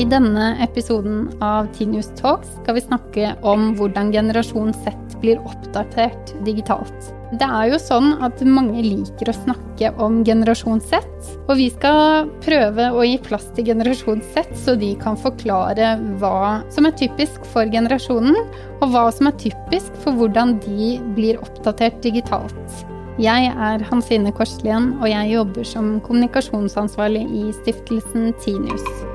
I denne episoden av Tinius Talks skal vi snakke om hvordan generasjon Z blir oppdatert digitalt. Det er jo sånn at mange liker å snakke om generasjon Z, og vi skal prøve å gi plass til generasjon Z, så de kan forklare hva som er typisk for generasjonen, og hva som er typisk for hvordan de blir oppdatert digitalt. Jeg er Hansine Korslien, og jeg jobber som kommunikasjonsansvarlig i stiftelsen Tinius.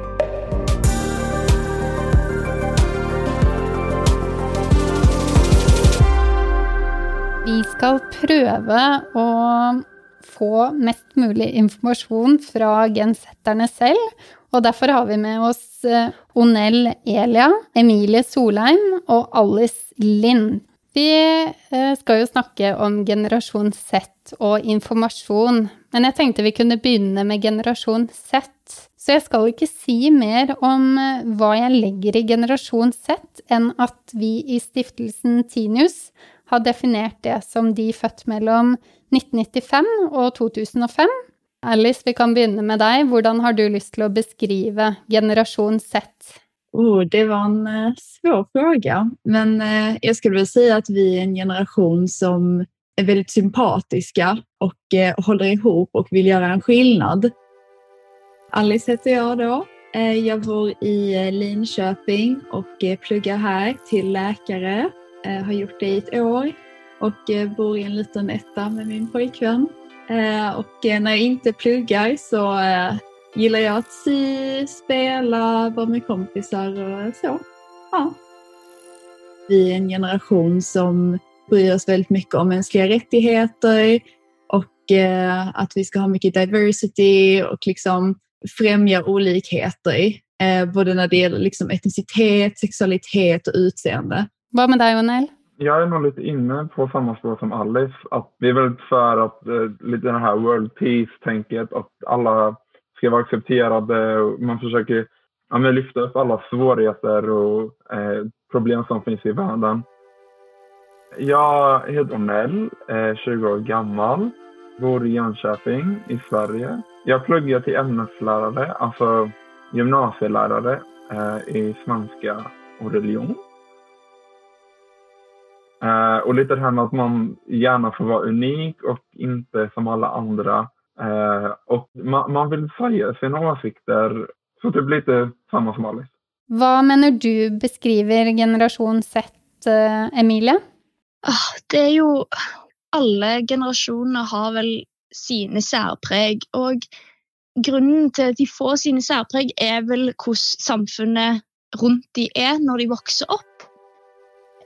Skal prøve å få mest mulig informasjon fra gensetterne selv. Og derfor har vi med oss eh, Onell Elia, Emilie Solheim og Alice Lind. Vi eh, skal jo snakke om generasjon Z og informasjon, men jeg tenkte vi kunne begynne med generasjon Z. Så jeg skal ikke si mer om eh, hva jeg legger i generasjon Z, enn at vi i stiftelsen Tinius har definert det som de født mellom 1995 og 2005. Alice, vi kan begynne med deg. Hvordan har du lyst til å beskrive generasjon Z? Oh, det var en uh, svår fråga. Men eh, uh, jag skulle väl säga att vi är en generation som är väldigt sympatiska och uh, eh, håller ihop och vill göra en skillnad. Alice heter jag då. Jag bor i Linköping och pluggar här till läkare Eh, har gjort det i ett år och eh, bor i en liten etta med min pojkvän. Eh, och när jag inte pluggar så gillar jag att sy, spela, vara med kompisar och så. Ja. Vi är en generation som bryr oss väldigt mycket om mänskliga rättigheter och att vi ska ha mycket diversity och liksom främja olikheter. Både när det gäller liksom etnicitet, sexualitet och utseende. Vad med dig, Onel? Jag är nog lite inne på samma spår som Alice. Att vi är väldigt för att eh, lite det här world peace-tänket, att alla ska vara accepterade. Man försöker ja, men lyfta upp alla svårigheter och eh, problem som finns i världen. Jag heter Onel, är 20 år gammal, bor i Jönköping i Sverige. Jag pluggar till ämneslärare, alltså gymnasielärare eh, i svenska och religion. Uh, och lite det här med att man gärna får vara unik och inte som alla andra. Uh, och man, man, vill säga sina åsikter, så det blir lite samma som Alice. Vad menar du beskriver generation Z, uh, Emilie? Ah, det är ju, alla generationer har väl sina särpreg och grunden till att de får sina särpreg är väl hur samfunnet runt de är när de växer upp.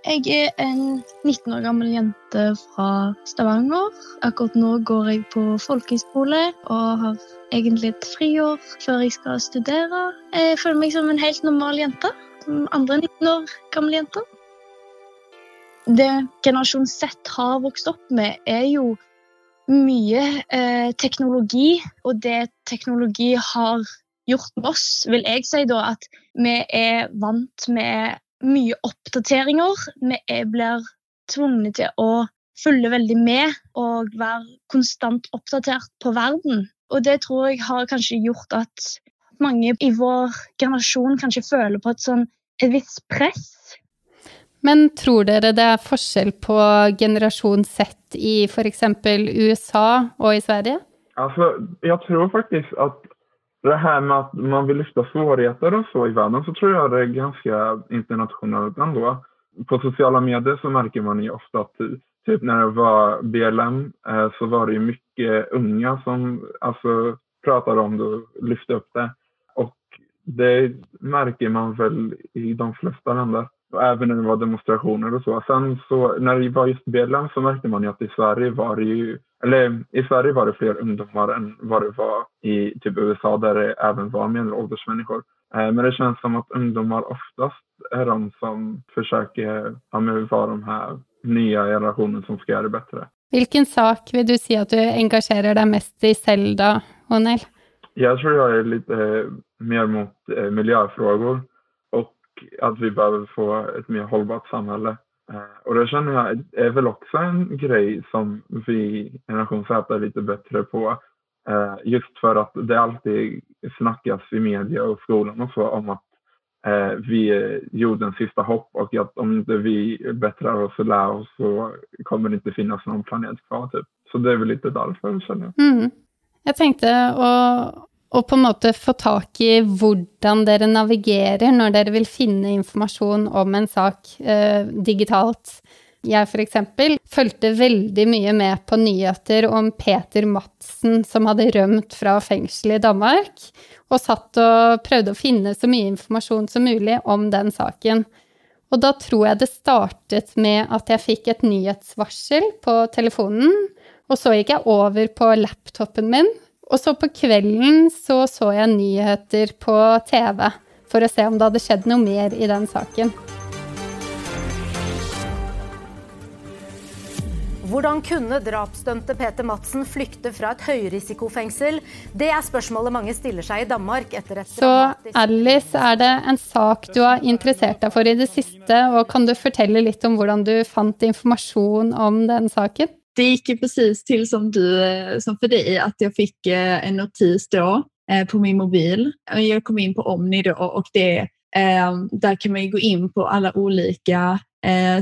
Jeg er en 19 år gammel jente fra Stavanger. Akkurat nå går jeg på folkehøyskole og har egentlig et friår før jeg skal studere. Jeg føler meg som en helt normal jente. Som andre 19 år gamle jenter. Det generasjon Z har vokst opp med, er jo mye eh, teknologi. Og det teknologi har gjort med oss, vil jeg si da, at vi er vant med mye oppdateringer. Vi blir tvunget til å følge veldig med og være konstant oppdatert på verden. Og det tror jeg har kanskje gjort at mange i vår generasjon kanskje føler på et sånn et visst press. Men tror dere det er forskjell på generasjon Z i f.eks. USA og i Sverige? Alltså, jag tror faktiskt att det här med att man vill lyfta svårigheter och så i världen så tror jag det är ganska internationellt ändå. På sociala medier så märker man ju ofta att typ när det var BLM eh, så var det ju mycket unga som alltså pratade om det och lyfte upp det. Och det märker man väl i de flesta länder. Och även när det var demonstrationer och så. Sen så när det var just BLM så märkte man ju att i Sverige var det ju eller i Sverige var det fler ungdomar än vad det var i typ USA där det även var medelålders människor. Eh, men det känns som att ungdomar oftast är de som försöker ja, vara de här nya generationen som ska göra det bättre. Vilken sak vill du säga att du engagerar dig mest i Zelda, Onel? Jag tror jag är lite mer mot eh, miljöfrågor att vi behöver få ett mer hållbart samhälle. Eh, och det känner jag är väl också en grej som vi generation Z är lite bättre på. Eh, just för att det alltid snackas i media och skolan och så om att eh, vi är jordens sista hopp och att om inte vi bättrar oss och lär oss så kommer det inte finnas någon planet kvar. Typ. Så det är väl lite därför känner jag. Mm. Jag tänkte og på en måte få tak i hvordan dere navigerer når dere vil finne informasjon om en sak eh, digitalt. Jeg for eksempel fulgte veldig mye med på nyheter om Peter Madsen som hadde rømt fra fengselet i Danmark, og satt og prøvde å finne så mye informasjon som mulig om den saken. Og da tror jeg det startet med at jeg fikk et nyhetsvarsel på telefonen, og så gikk jeg over på laptopen min och så på kvällen så såg jag nyheter på TV för att se om det hade skett något mer i den saken. Hvordan kunne drapsdømte Peter Madsen flykte fra et høyrisikofengsel? Det er spørsmålet mange stiller seg i Danmark etter et Så Alice, er det en sak du har interessert deg for i det siste, og kan du fortelle litt om hvordan du fant informasjon om den saken? Det gick ju precis till som, du, eh, som för dig, att jag fick eh, en notis då eh, på min mobil. Jag kom in på Omni då och det, där kan man gå in på alla olika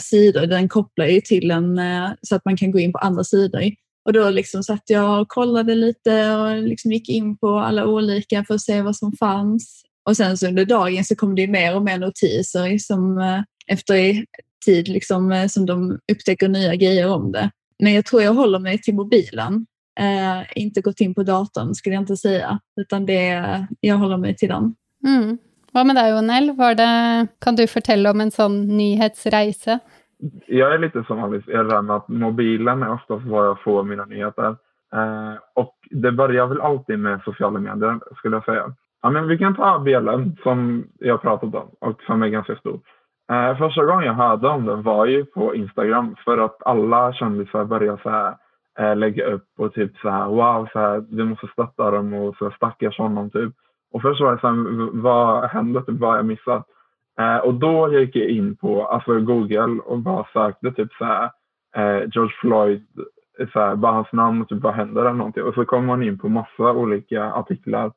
sidor. Den kopplar ju till en så att man kan gå in på andra sidor. Och då liksom satt jag och kollade lite och liksom gick in på alla olika för att se vad som fanns. Och sen så under dagen så kom det mer och mer notiser som efter tid liksom, som de upptäcker nya grejer om det. Men jag tror jag håller mig till mobilen. Eh, inte gått in på datorn skulle jag inte säga, utan det, jag håller mig till den. Mm. Vad med dig, Onel? Var det, kan du berätta om en sån nyhetsresa? Jag är lite som Alice, jag är med att mobilen är oftast var jag får mina nyheter. Eh, och det börjar väl alltid med sociala medier, skulle jag säga. Ja, men vi kan ta BLM som jag pratat om och som är ganska stor. Eh, första gången jag hörde om den var ju på Instagram för att alla kändisar började så här, eh, lägga upp och typ så här wow, så här, vi måste stötta dem och så stackars honom typ. Och först var det så här, vad hände, typ, vad har jag missat? Eh, och då gick jag in på alltså Google och bara sökte typ så här, eh, George Floyd, så här, bara hans namn och typ vad händer eller någonting. Och så kom man in på massa olika artiklar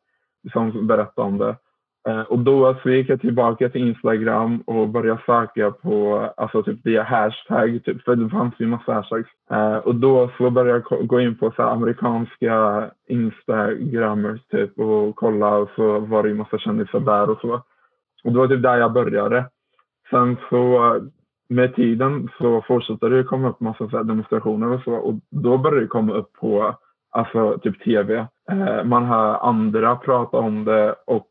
som berättade om det. Eh, och då så gick jag tillbaka till Instagram och började söka på, alltså typ via hashtag, typ, för det fanns ju massa hashtags. Eh, och då så började jag gå in på så amerikanska instagrammers typ och kolla och så var det ju massa kändisar där och så. Och det var typ där jag började. Sen så med tiden så fortsatte det komma upp massa så demonstrationer och så och då började det komma upp på alltså typ tv. Eh, man hör andra prata om det och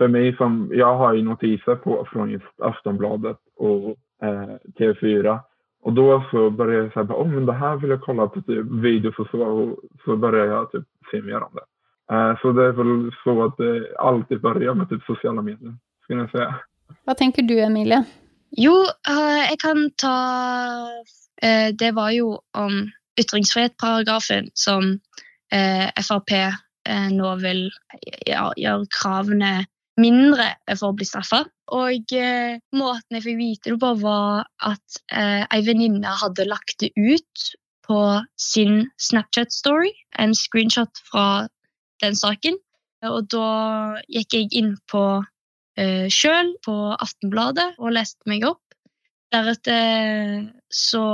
för mig som, jag har ju notiser på från just Aftonbladet och eh, TV4. Och då så började jag säga, oh, men det här vill jag kolla på typ videos och så. Och så började jag typ se mer om det. Eh, så det är väl så att det alltid börjar med typ sociala medier, skulle jag säga. Vad tänker du, Emilia? Jo, uh, jag kan ta uh, Det var ju om ytringsfrihetsparagrafen som uh, Frp nå vil ja, gjøre kravene mindre for å bli straffa. Og eh, måten jeg fikk vite det på, var at eh, ei venninne hadde lagt det ut på sin Snapchat-story, en screenshot fra den saken. Og da gikk jeg inn på eh, sjøl, på Aftenbladet, og leste meg opp. Deretter eh, så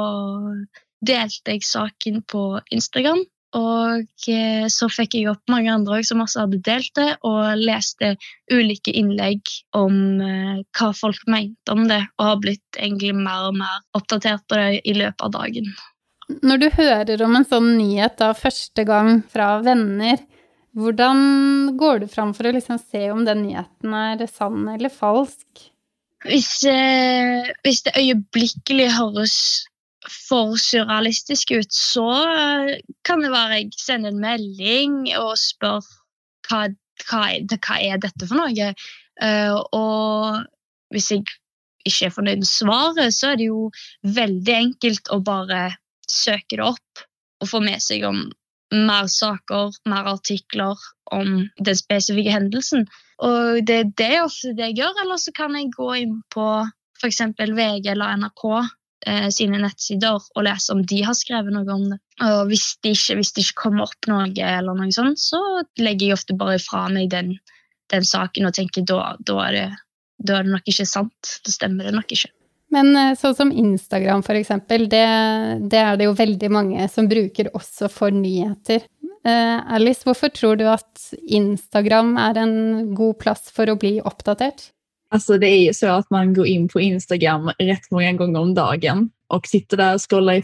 delte jeg saken på Instagram og eh, så fikk jeg opp mange andre som også hadde delt det, og leste ulike innlegg om eh, hva folk mente om det, og har blitt egentlig mer og mer oppdatert på det i løpet av dagen. Når du hører om en sånn nyhet da første gang fra venner, hvordan går du fram for å liksom se om den nyheten er sann eller falsk? Hvis, eh, hvis det øyeblikkelig høres for surrealistisk ut, så eh, kan det være jeg sender en melding og spør hva, hva, hva er, dette for noe. Uh, og hvis jeg ikke er fornøyd med svaret, så er det jo veldig enkelt å bare søke det opp og få med seg om mer saker, mer artikler om den spesifikke hendelsen. Og det, det er ofte det jeg gjør. Eller så kan jeg gå inn på f.eks. VG eller NRK eh, sine nettsider og lese om de har skrevet noe om det. Og hvis det ikke, hvis det ikke kommer opp noe, eller noe sånt, så legger jeg ofte bare fra meg den, den saken og tenker da, da er det da er det nok ikke sant. Da stemmer det nok ikke. Men eh, sånn som Instagram, for eksempel, det, det er det jo veldig mange som bruker også for nyheter. Eh, Alice, hvorfor tror du at Instagram er en god plass for å bli oppdatert? Alltså det är ju så att man går in på Instagram rätt många gånger om dagen och sitter där och scrollar i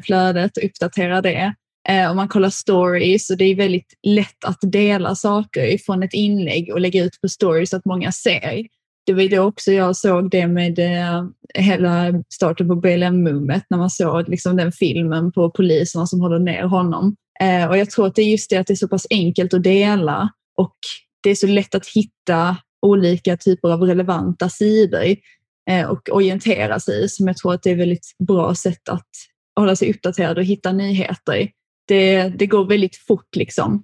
flödet och uppdaterar det. Eh, och man kollar stories och det är väldigt lätt att dela saker från ett inlägg och lägga ut på stories så att många ser. Det var då också jag såg det med eh, hela starten på BLM-movet när man såg liksom den filmen på poliserna som håller ner honom. Eh, och jag tror att det är just det att det är så pass enkelt att dela och det är så lätt att hitta olika typer av relevanta sidor eh, och orientera sig som jag tror att det är väldigt bra sätt att hålla sig uppdaterad och hitta nyheter. Det, det går väldigt fort liksom.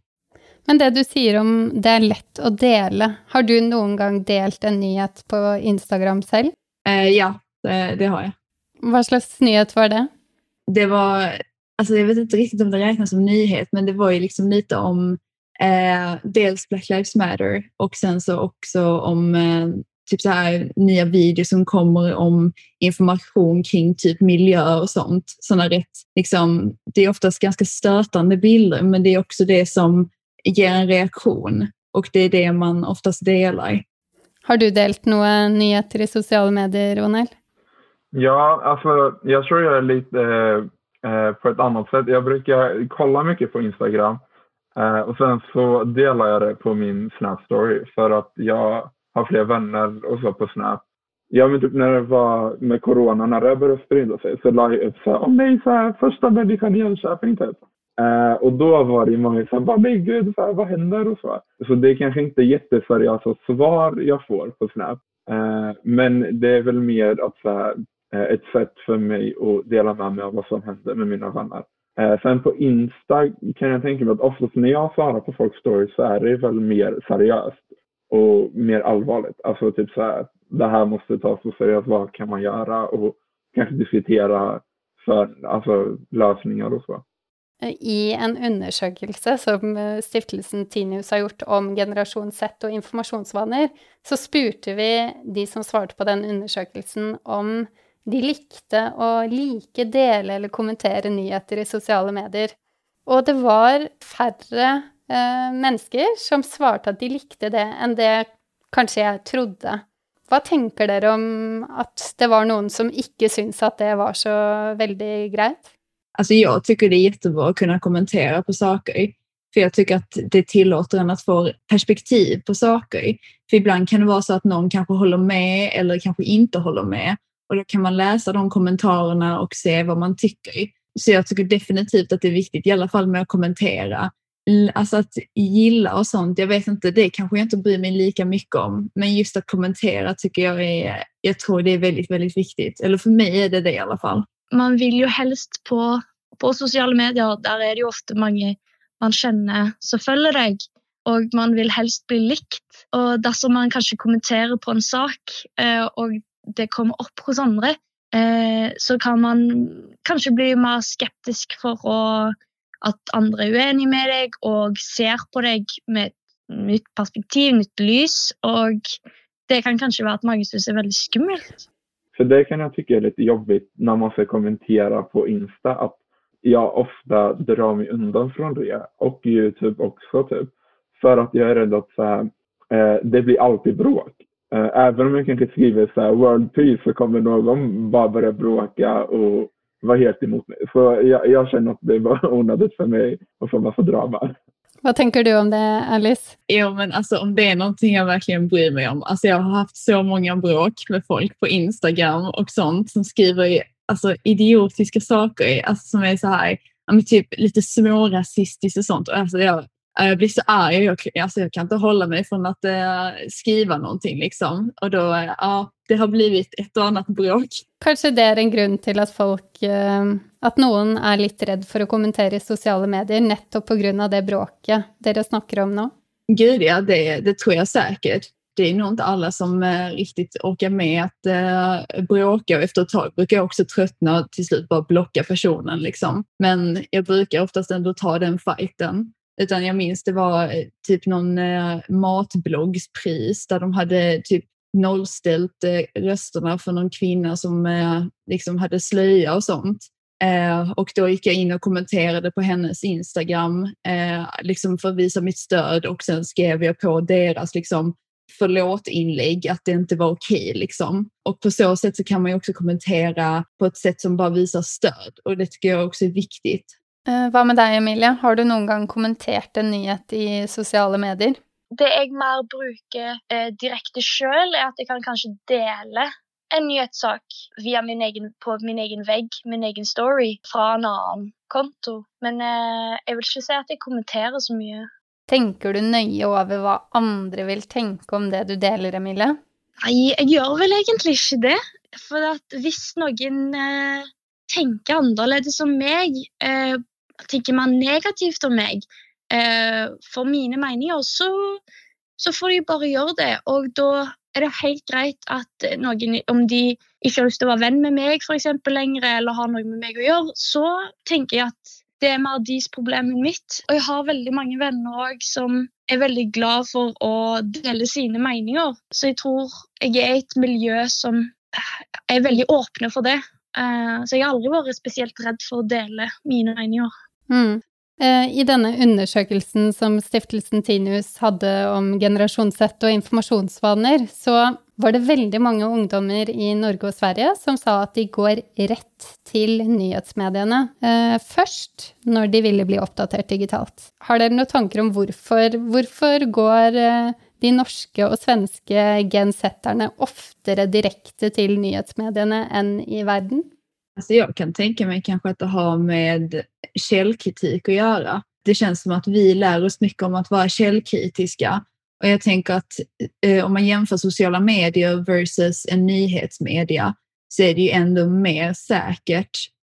Men det du säger om det är lätt att dela, har du någon gång delat en nyhet på Instagram själv? Eh, ja, det, det, har jag. Vad slags nyhet var det? Det var, alltså jag vet inte riktigt om det räknas som nyhet, men det var ju liksom lite om eh, dels Black Lives Matter och sen så också om eh, typ så här nya videos som kommer om information kring typ miljö och sånt. Såna rätt, liksom, det är oftast ganska stötande bilder, men det är också det som ger en reaktion och det är det man oftast delar. Har du delat några nyheter i sociala medier, Ronel? Ja, alltså jag tror jag är lite eh, på ett annat sätt. Jag brukar kolla mycket på Instagram Eh, och sen så delar jag det på min Snap story för att jag har fler vänner och så på Snap. Ja men typ när det var med corona, när det började sprida sig så la jag upp såhär, åh nej, så här, första människan i Jönköping typ. Uh, och då var det många som bara, men gud, så här, vad händer och så. Så det är kanske inte jätteseriösa svar jag får på Snap. Uh, men det är väl mer att, så här, ett sätt för mig att dela med mig av vad som händer med mina vänner. Eh, sen på Insta kan jag tänka mig att oftast när jag svarar på folks stories så är det väl mer seriöst och mer allvarligt. Alltså typ så här, det här måste tas på seriöst, vad kan man göra? Och kanske diskutera för, alltså, lösningar och så. I en undersökelse som eh, stiftelsen Tinius har gjort om generationssätt och informationsvanor informasjonsvaner, så spurte vi de som svarte på den undersökelsen om de likte å like, dele eller kommentere nyheter i sosiale medier. Og det var færre eh, mennesker som svarte at de likte det, enn det kanskje jeg trodde. Hva tenker dere om at det var noen som ikke syntes at det var så veldig greit? Alltså jag tycker det är jättebra att kunna kommentera på saker. För jag tycker att det tillåter en att få perspektiv på saker. För ibland kan det vara så att någon kanske håller med eller kanske inte håller med. Och då kan man läsa de kommentarerna och se vad man tycker. Så jag tycker definitivt att det är viktigt, i alla fall med att kommentera. Alltså att gilla och sånt, jag vet inte, det kanske jag inte bryr mig lika mycket om. Men just att kommentera tycker jag är, jag tror det är väldigt, väldigt viktigt. Eller för mig är det det i alla fall. Man vill ju helst på på sociala medier där är det ju ofta många man känner som följer dig. Och man vill helst bli likt. Och dersom man kanske kommenterar på en sak, eh, och det kommer opp hos andre, eh, så kan man kanskje bli mer skeptisk for å, at andre er uenig med deg og ser på deg med et nytt perspektiv, nytt lys. Och det kan kanske vara att mange är väldigt skummelt. För det kan jag tycka är lite jobbigt när man ska kommentera på Insta. Att jag ofta drar mig undan från det och Youtube också typ. För att jag är rädd att så här, eh, det blir alltid bråk. Eh, även om jag kanske skriver så här, World Peace så kommer någon bara börja bråka och vara helt emot mig. Så jag, jag känner att det är bara onödigt för mig att få massa drama. Vad tänker du om det, Alice? Jo, men alltså om det är någonting jag verkligen bryr mig om. Alltså jag har haft så många bråk med folk på Instagram och sånt som skriver alltså, idiotiska saker alltså, som är så här, typ lite smårasistiskt och sånt. Alltså, jag, jag blir så arg. Jag, alltså, jag kan inte hålla mig från att uh, skriva någonting. Liksom. Och då, uh, ja, det har blivit ett och annat bråk. Kanske det är en grund till att folk, uh, att någon är lite rädd för att kommentera i sociala medier, nettopp på grund av det bråket det snackar om nu? Gud ja, det, det tror jag säkert det är nog inte alla som eh, riktigt orkar med att eh, bråka och efter ett tag brukar jag också tröttna och till slut bara blocka personen. Liksom. Men jag brukar oftast ändå ta den fighten. Utan jag minns det var eh, typ någon eh, matbloggspris där de hade typ nollställt eh, rösterna för någon kvinna som eh, liksom hade slöja och sånt. Eh, och då gick jag in och kommenterade på hennes Instagram eh, liksom för att visa mitt stöd och sen skrev jag på deras liksom, förlåt-inlägg att det inte var okej. Liksom. Och på så sätt så kan man ju också kommentera på ett sätt som bara visar stöd och det tycker jag också är viktigt. Eh, vad med dig Emilia, har du någon gång kommenterat en nyhet i sociala medier? Det jag mer brukar eh, direkte sjøl, er at jeg kan kanskje dele en nyhetssak via min egen, på min egen vägg, min egen story, från en annan konto. Men eh, jag vill inte säga att jag kommenterar så mycket. Tänker du nöje över vad andra vill tänka om det du delar, Emilia? Nej, jag gör väl egentligen inte det. Att om någon eh, tänker annorlunda om mig, eh, tänker man negativt om mig, eh, för mina meningar, så, så får de bara göra det. Och då är det helt greit at noen, om de ikke har lyst til å være venn med meg for eksempel, lenger, eller har noe med meg å gjøre, så tenker jeg at det er mer deres problem enn mitt. Og jeg har veldig mange venner òg som er veldig glad for å dele sine meninger. Så jeg tror jeg er i et miljø som er veldig åpne for det. Eh, så jeg har aldri vært spesielt redd for å dele mine meninger. Mm. Eh, I denne undersøkelsen som stiftelsen Tinus hadde om generasjonssett og informasjonsvaner, så var det veldig mange ungdommer i Norge og Sverige som sa at de går rett til nyhetsmediene eh, først når de ville bli oppdatert digitalt. Har dere noen tanker om hvorfor? Hvorfor går eh, de norske og svenske gensetterne oftere direkte til nyhetsmediene enn i verden? Alltså jag kan tänka mig kanske att det har med källkritik att göra. Det känns som att vi lär oss mycket om att vara källkritiska. Och jag tänker att eh, om man jämför sociala medier versus en nyhetsmedia så är det ju ändå mer säkert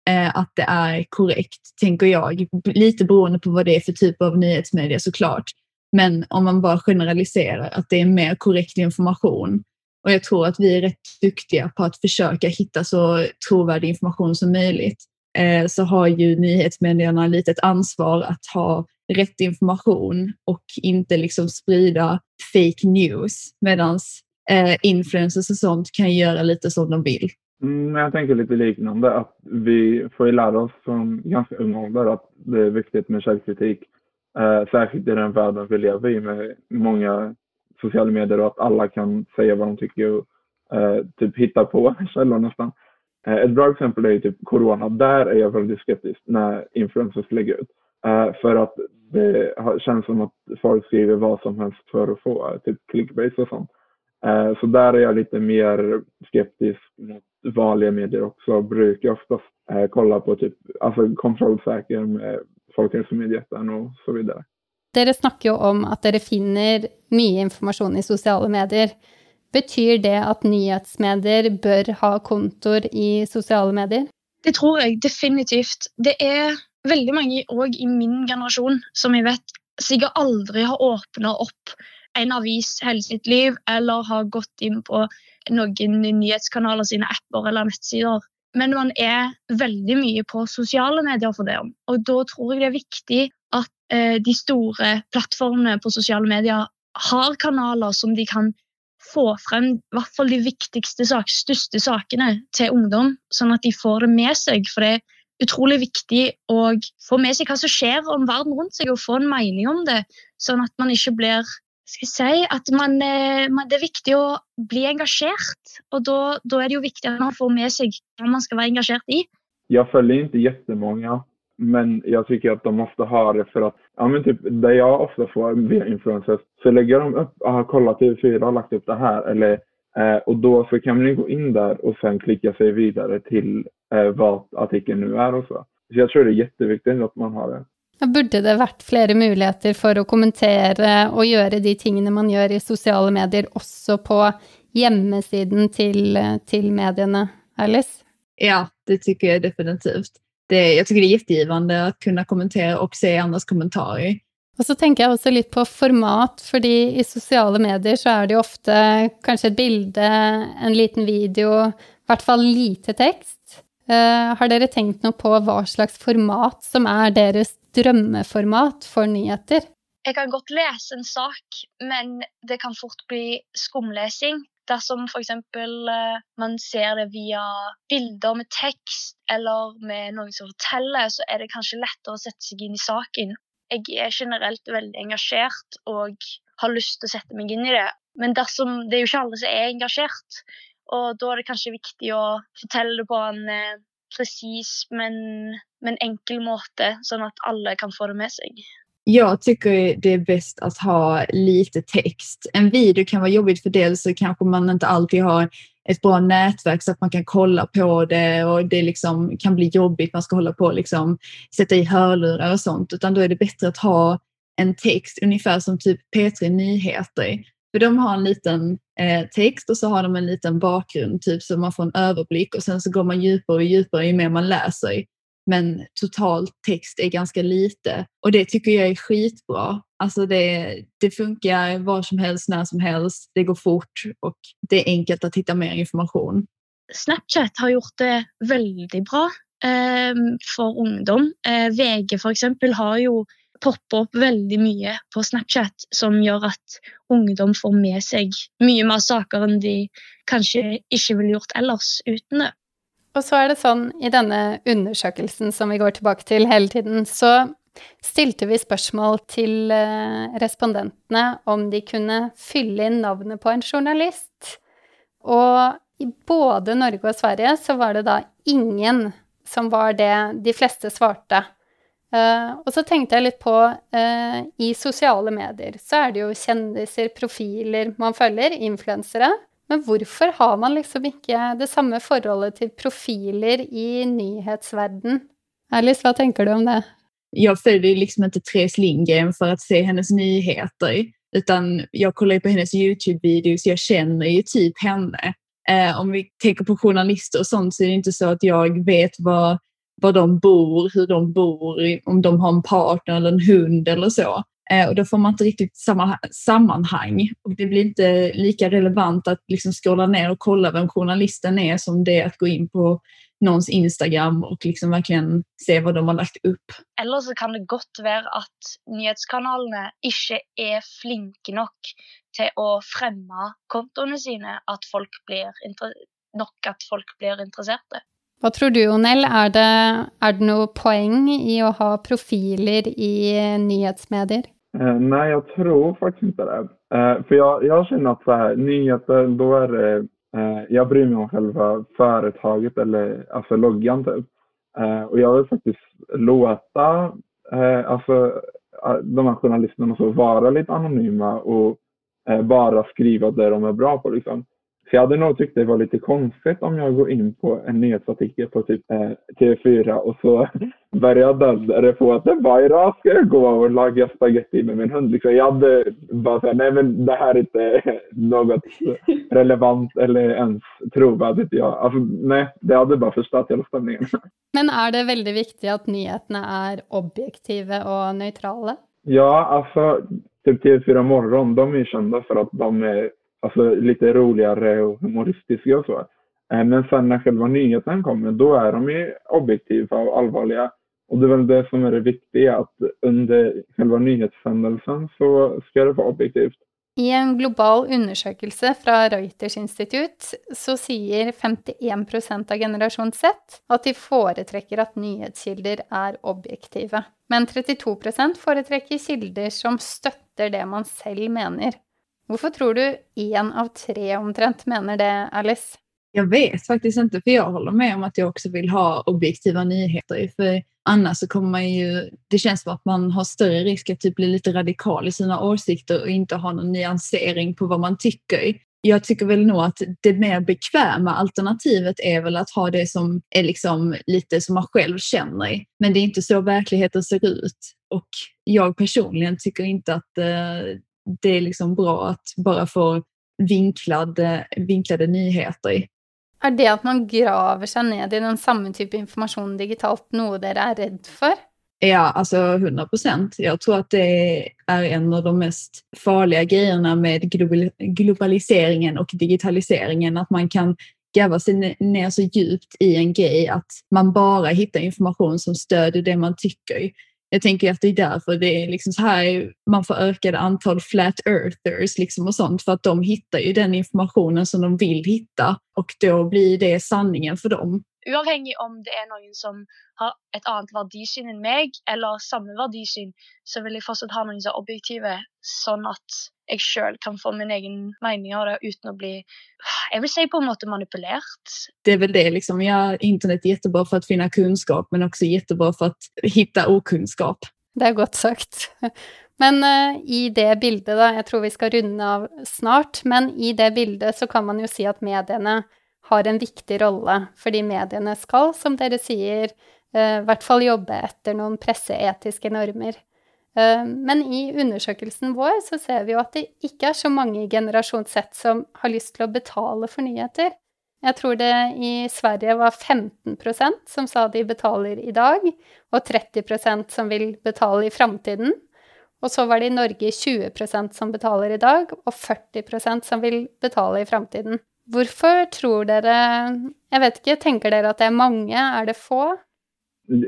eh, att det är korrekt, tänker jag. Lite beroende på vad det är för typ av nyhetsmedia såklart. Men om man bara generaliserar att det är mer korrekt information och jag tror att vi är rätt duktiga på att försöka hitta så trovärdig information som möjligt. Eh, så har ju nyhetsmedierna lite ett ansvar att ha rätt information och inte liksom sprida fake news. Medan eh, influencers och sånt kan göra lite som de vill. Mm, jag tänker lite liknande, att vi får ju lära oss från ganska ung ålder att det är viktigt med källkritik. Eh, särskilt i den världen vi lever i med många sociala medier och att alla kan säga vad de tycker och eh, typ hitta på källor nästan. Eh, ett bra exempel är ju typ corona. Där är jag väldigt skeptisk när influencers lägger ut. Eh, för att det känns som att folk skriver vad som helst för att få eh, typ clickbait och sånt. Eh, så där är jag lite mer skeptisk mot vanliga medier också. Brukar oftast eh, kolla på typ, alltså kontrollsäker med Folkhälsomyndigheten och så vidare. Dere snakker jo om at dere finner mye informasjon i sosiale medier. Betyr det at nyhetsmedier bør ha kontor i sosiale medier? Det tror jeg definitivt. Det er veldig mange òg i min generasjon som jeg vet sikkert aldri har åpna opp en avis hele sitt liv, eller har gått inn på noen nyhetskanaler sine apper eller nettsider. Men man er veldig mye på sosiale medier for det. Og da tror jeg det er viktig Eh, de store plattformene på sosiale medier har kanaler som de kan få frem i hvert fall de viktigste, sak, største sakene til ungdom, sånn at de får det med seg. For det er utrolig viktig å få med seg hva som skjer om verden rundt seg, og få en mening om det, sånn at man ikke blir skal jeg si, at man, eh, man, Det er viktig å bli engasjert, och då, da är det ju viktig att man får med sig hva man ska vara engagerad i. Jag följer inte jättemånga men jag tycker att de måste ha det för att, ja men typ det jag ofta får via influencers, så lägger de upp, ah, kolla TV4 har lagt upp det här eller eh, och då så kan man gå in där och sen klicka sig vidare till eh, vad artikeln nu är och så. Så jag tror det är jätteviktigt att man har det. Burde det vært flere muligheter for å kommentere og gjøre de tingene man gjør i sosiale medier, også på hjemmesiden til, til mediene, Alice? Ja, det tycker jag definitivt det, jag tycker det är jättegivande att kunna kommentera och se andras kommentarer. Och så tänker jag också lite på format, för i sociala medier så är det ofta kanske ett bild, en liten video, i hvert fall lite text. Uh, har dere tänkt något på vad slags format som är deras drömmeformat för nyheter? Jag kan gott läsa en sak, men det kan fort bli skumläsning dersom f.eks. Uh, man ser det via bilder med tekst eller med noen som forteller, så er det kanskje lettere å sette seg inn i saken. Jeg er generelt veldig engasjert og har lyst til å sette meg inn i det. Men dersom, det er jo ikke alle som er engasjert, og da er det kanskje viktig å fortelle det på en eh, precis men, men enkel måte, sånn at alle kan få det med seg. Jag tycker det är bäst att ha lite text. En video kan vara jobbigt för dels så kanske man inte alltid har ett bra nätverk så att man kan kolla på det och det liksom kan bli jobbigt. Man ska hålla på och liksom sätta i hörlurar och sånt, utan då är det bättre att ha en text ungefär som typ P3 Nyheter. För de har en liten eh, text och så har de en liten bakgrund typ så man får en överblick och sen så går man djupare och djupare ju mer man läser men totalt text är ganska lite och det tycker jag är skitbra. Alltså det, det funkar var som helst, när som helst, det går fort och det är enkelt att hitta mer information. Snapchat har gjort det väldigt bra eh, för ungdom. Eh, VG för exempel har ju poppat upp väldigt mycket på Snapchat som gör att ungdom får med sig mycket mer saker än de kanske inte vill gjort annars utan det. Og så er det sånn i denne undersøkelsen som vi går tilbake til hele tiden, så stilte vi spørsmål til eh, respondentene om de kunne fylle inn navnet på en journalist. Og i både Norge og Sverige så var det da ingen som var det de fleste svarte. Uh, og så tenkte jeg litt på uh, I sosiale medier så er det jo kjendiser, profiler man følger, influensere. Men varför har man liksom inte det samma forholdet till profiler i nyhetsvärlden? Alice, vad tänker du om det? Jag följer liksom inte Therese Lindgren för att se hennes nyheter, utan jag kollar på hennes Youtube-videos, jag känner ju typ henne. Eh, om vi tänker på journalister och sånt så är det inte så att jag vet var, var de bor, hur de bor, om de har en partner eller en hund eller så. Eh, och då får man inte riktigt samma sammanhang. Och det blir inte lika relevant att liksom scrolla ner och kolla vem journalisten är som det är att gå in på någons Instagram och liksom verkligen se vad de har lagt upp. Eller så kan det gott vara att nyhetskanalene inte är flinke nog till att främja kontona sina, att folk blir nog att folk blir intresserade. Vad tror du, Onell? Är det, är det något poäng i att ha profiler i nyhetsmedier? Eh, nej, jag tror faktiskt inte det. Eh, för jag, jag känner att så här, nyheter, då är det, eh, jag bryr mig om själva företaget eller alltså loggan typ. Eh, och jag vill faktiskt låta eh, alltså, eh, de här journalisterna så vara lite anonyma och bara skriva det de är bra på liksom. Så jag hade nog tyckt det var lite konstigt om jag går in på en nyhetsartikel på typ eh, TV4 och så börjar den få att bara ska jag gå och laga spagetti med min hund. Liksom, jag hade bara sagt nej men det här är inte något relevant eller ens trovärdigt. Ja. Alltså, nej, det hade bara förstört hela stämningen. Men är det väldigt viktigt att nyheterna är objektiva och neutrala? Ja, alltså typ TV4 Morgon, de är kända för att de är alltså, lite roligare och humoristiska och så. Eh, men sen när själva nyheten kommer, då är de ju objektiva och allvarliga. Och det är väl det som är det viktiga, att under själva nyhetssändelsen så ska det vara objektivt. I en global undersökelse från Reuters institut så säger 51 procent av generation Z att de föredrar att nyhetskilder är objektiva. Men 32 procent föredrar kilder som stöttar det man själv menar. Varför tror du en av tre omtrent menar det, Alice? Jag vet faktiskt inte, för jag håller med om att jag också vill ha objektiva nyheter. För annars så kommer man ju, det känns som att man har större risk att typ bli lite radikal i sina åsikter och inte ha någon nyansering på vad man tycker. Jag tycker väl nog att det mer bekväma alternativet är väl att ha det som är liksom lite som man själv känner. Men det är inte så verkligheten ser ut. Och jag personligen tycker inte att eh, det är liksom bra att bara få vinklade, vinklade nyheter. Är det att man graver sig ned i den samma typ av information digitalt något dere är rädd för? Ja, alltså 100 procent. Jag tror att det är en av de mest farliga grejerna med globaliseringen och digitaliseringen, att man kan gräva sig ner så djupt i en grej att man bara hittar information som stöder det man tycker. Jag tänker att det är därför det är liksom så här man får ökade antal flat earthers liksom och sånt för att de hittar ju den informationen som de vill hitta och då blir det sanningen för dem. Uavhengig om det är någon som har ett annat värdesyn än mig eller samma värdesyn så vill jag fortsatt ha någon objektiv så att jeg sjøl kan få min egen mening av det uten å bli jag vill säga på en måte manipulert. Det är väl det, liksom. ja, internet är jättebra för att finna kunskap men också jättebra för att hitta okunskap. Det är gott sagt. Men uh, i det bildet, da, jeg tror vi ska runda av snart, men i det bildet så kan man ju säga att medierna har en viktig roll, för medierna ska, som dere säger, uh, i hvert fall jobbe etter noen presseetiske normer. Eh, men i undersøkelsen vår så ser vi jo at det ikke er så mange i generasjon Z som har lyst til å betale for nyheter. Jeg tror det i Sverige var 15 procent som sa de betaler i dag, og 30% som vil betale i framtiden. Og så var det i Norge 20 procent som betaler i dag, og 40% som vil betale i framtiden. Hvorfor tror dere Jeg vet ikke, tenker dere at det er mange? Er det få?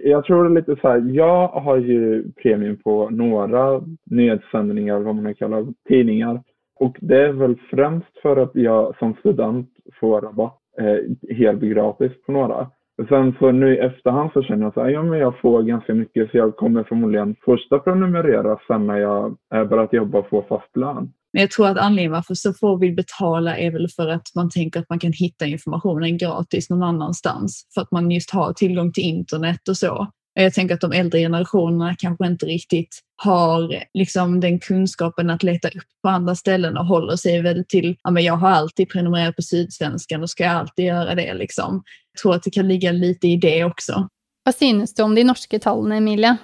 Jag tror det är lite så här, jag har ju premium på några nyhetssändningar, vad man kallar tidningar. Och det är väl främst för att jag som student får rabatt eh, helt gratis på några. Sen så nu i efterhand så känner jag så här, ja men jag får ganska mycket så jag kommer förmodligen första prenumerera sen när jag är börjat jobba och få fast lön. Men jag tror att anledningen varför så få vill betala är väl för att man tänker att man kan hitta informationen gratis någon annanstans. För att man just har tillgång till internet och så. Jag tänker att de äldre generationerna kanske inte riktigt har liksom den kunskapen att leta upp på andra ställen och håller sig väl till, ja men jag har alltid prenumererat på Sydsvenskan och ska jag alltid göra det liksom. Jag tror att det kan ligga lite i det också. Vad synes du om de norska talen, Emilia?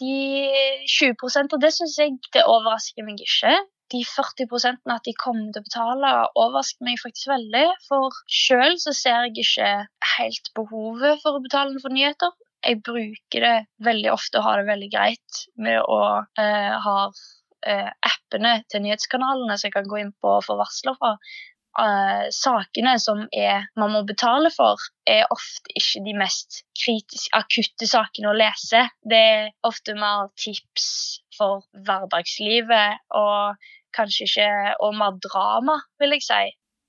De 20% av det syns jag det överraskar mig inte de 40% at de kommer til å betale, overrasker meg faktisk veldig. For sjøl så ser jeg ikke helt behovet for å betale for nyheter. Jeg bruker det veldig ofte og har det veldig greit med å eh, ha eh, appene til nyhetskanalene som jeg kan gå inn på og få varsler fra. Uh, sakene som er, man må betale for, er ofte ikke de mest kritiske, akutte sakene å lese. Det er ofte mer tips for hverdagslivet og kanskje ikke Og mer drama, vil jeg si.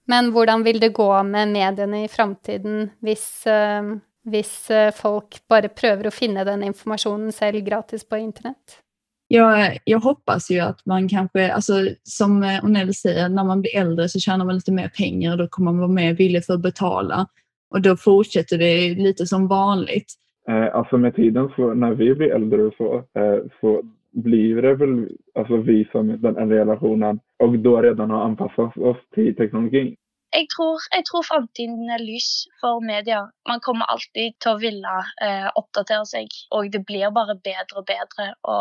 Men hvordan vil det gå med mediene i framtiden hvis, uh, hvis uh, folk bare prøver å finne den informasjonen selv gratis på internett? Jag, jag hoppas ju att man kanske, alltså, som Onell säger, när man blir äldre så tjänar man lite mer pengar och då kommer man vara mer villig för att betala. Och då fortsätter det lite som vanligt. Eh, alltså med tiden, så, när vi blir äldre och så, eh, så blir det väl alltså vi som den relationen och då redan har anpassat oss till teknologin. Jeg tror, jeg tror framtiden er lys for media. Man kommer alltid til å ville eh, oppdatere seg, og det blir bare bedre og bedre å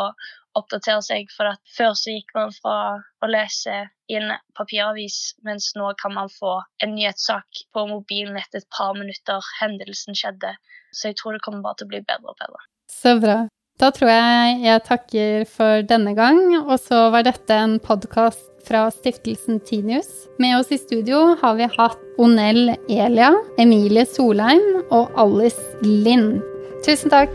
oppdatere seg. For at før så gikk man fra å lese i en papiravis, mens nå kan man få en nyhetssak på mobilen etter et par minutter hendelsen skjedde. Så jeg tror det kommer bare til å bli bedre og bedre. Så bra. Da tror jeg jeg takker for denne gang. Og så var dette en podkast fra stiftelsen Tinius. Med oss i studio har vi hatt Onell Elia, Emilie Solheim og Alice Lind. Tusen takk.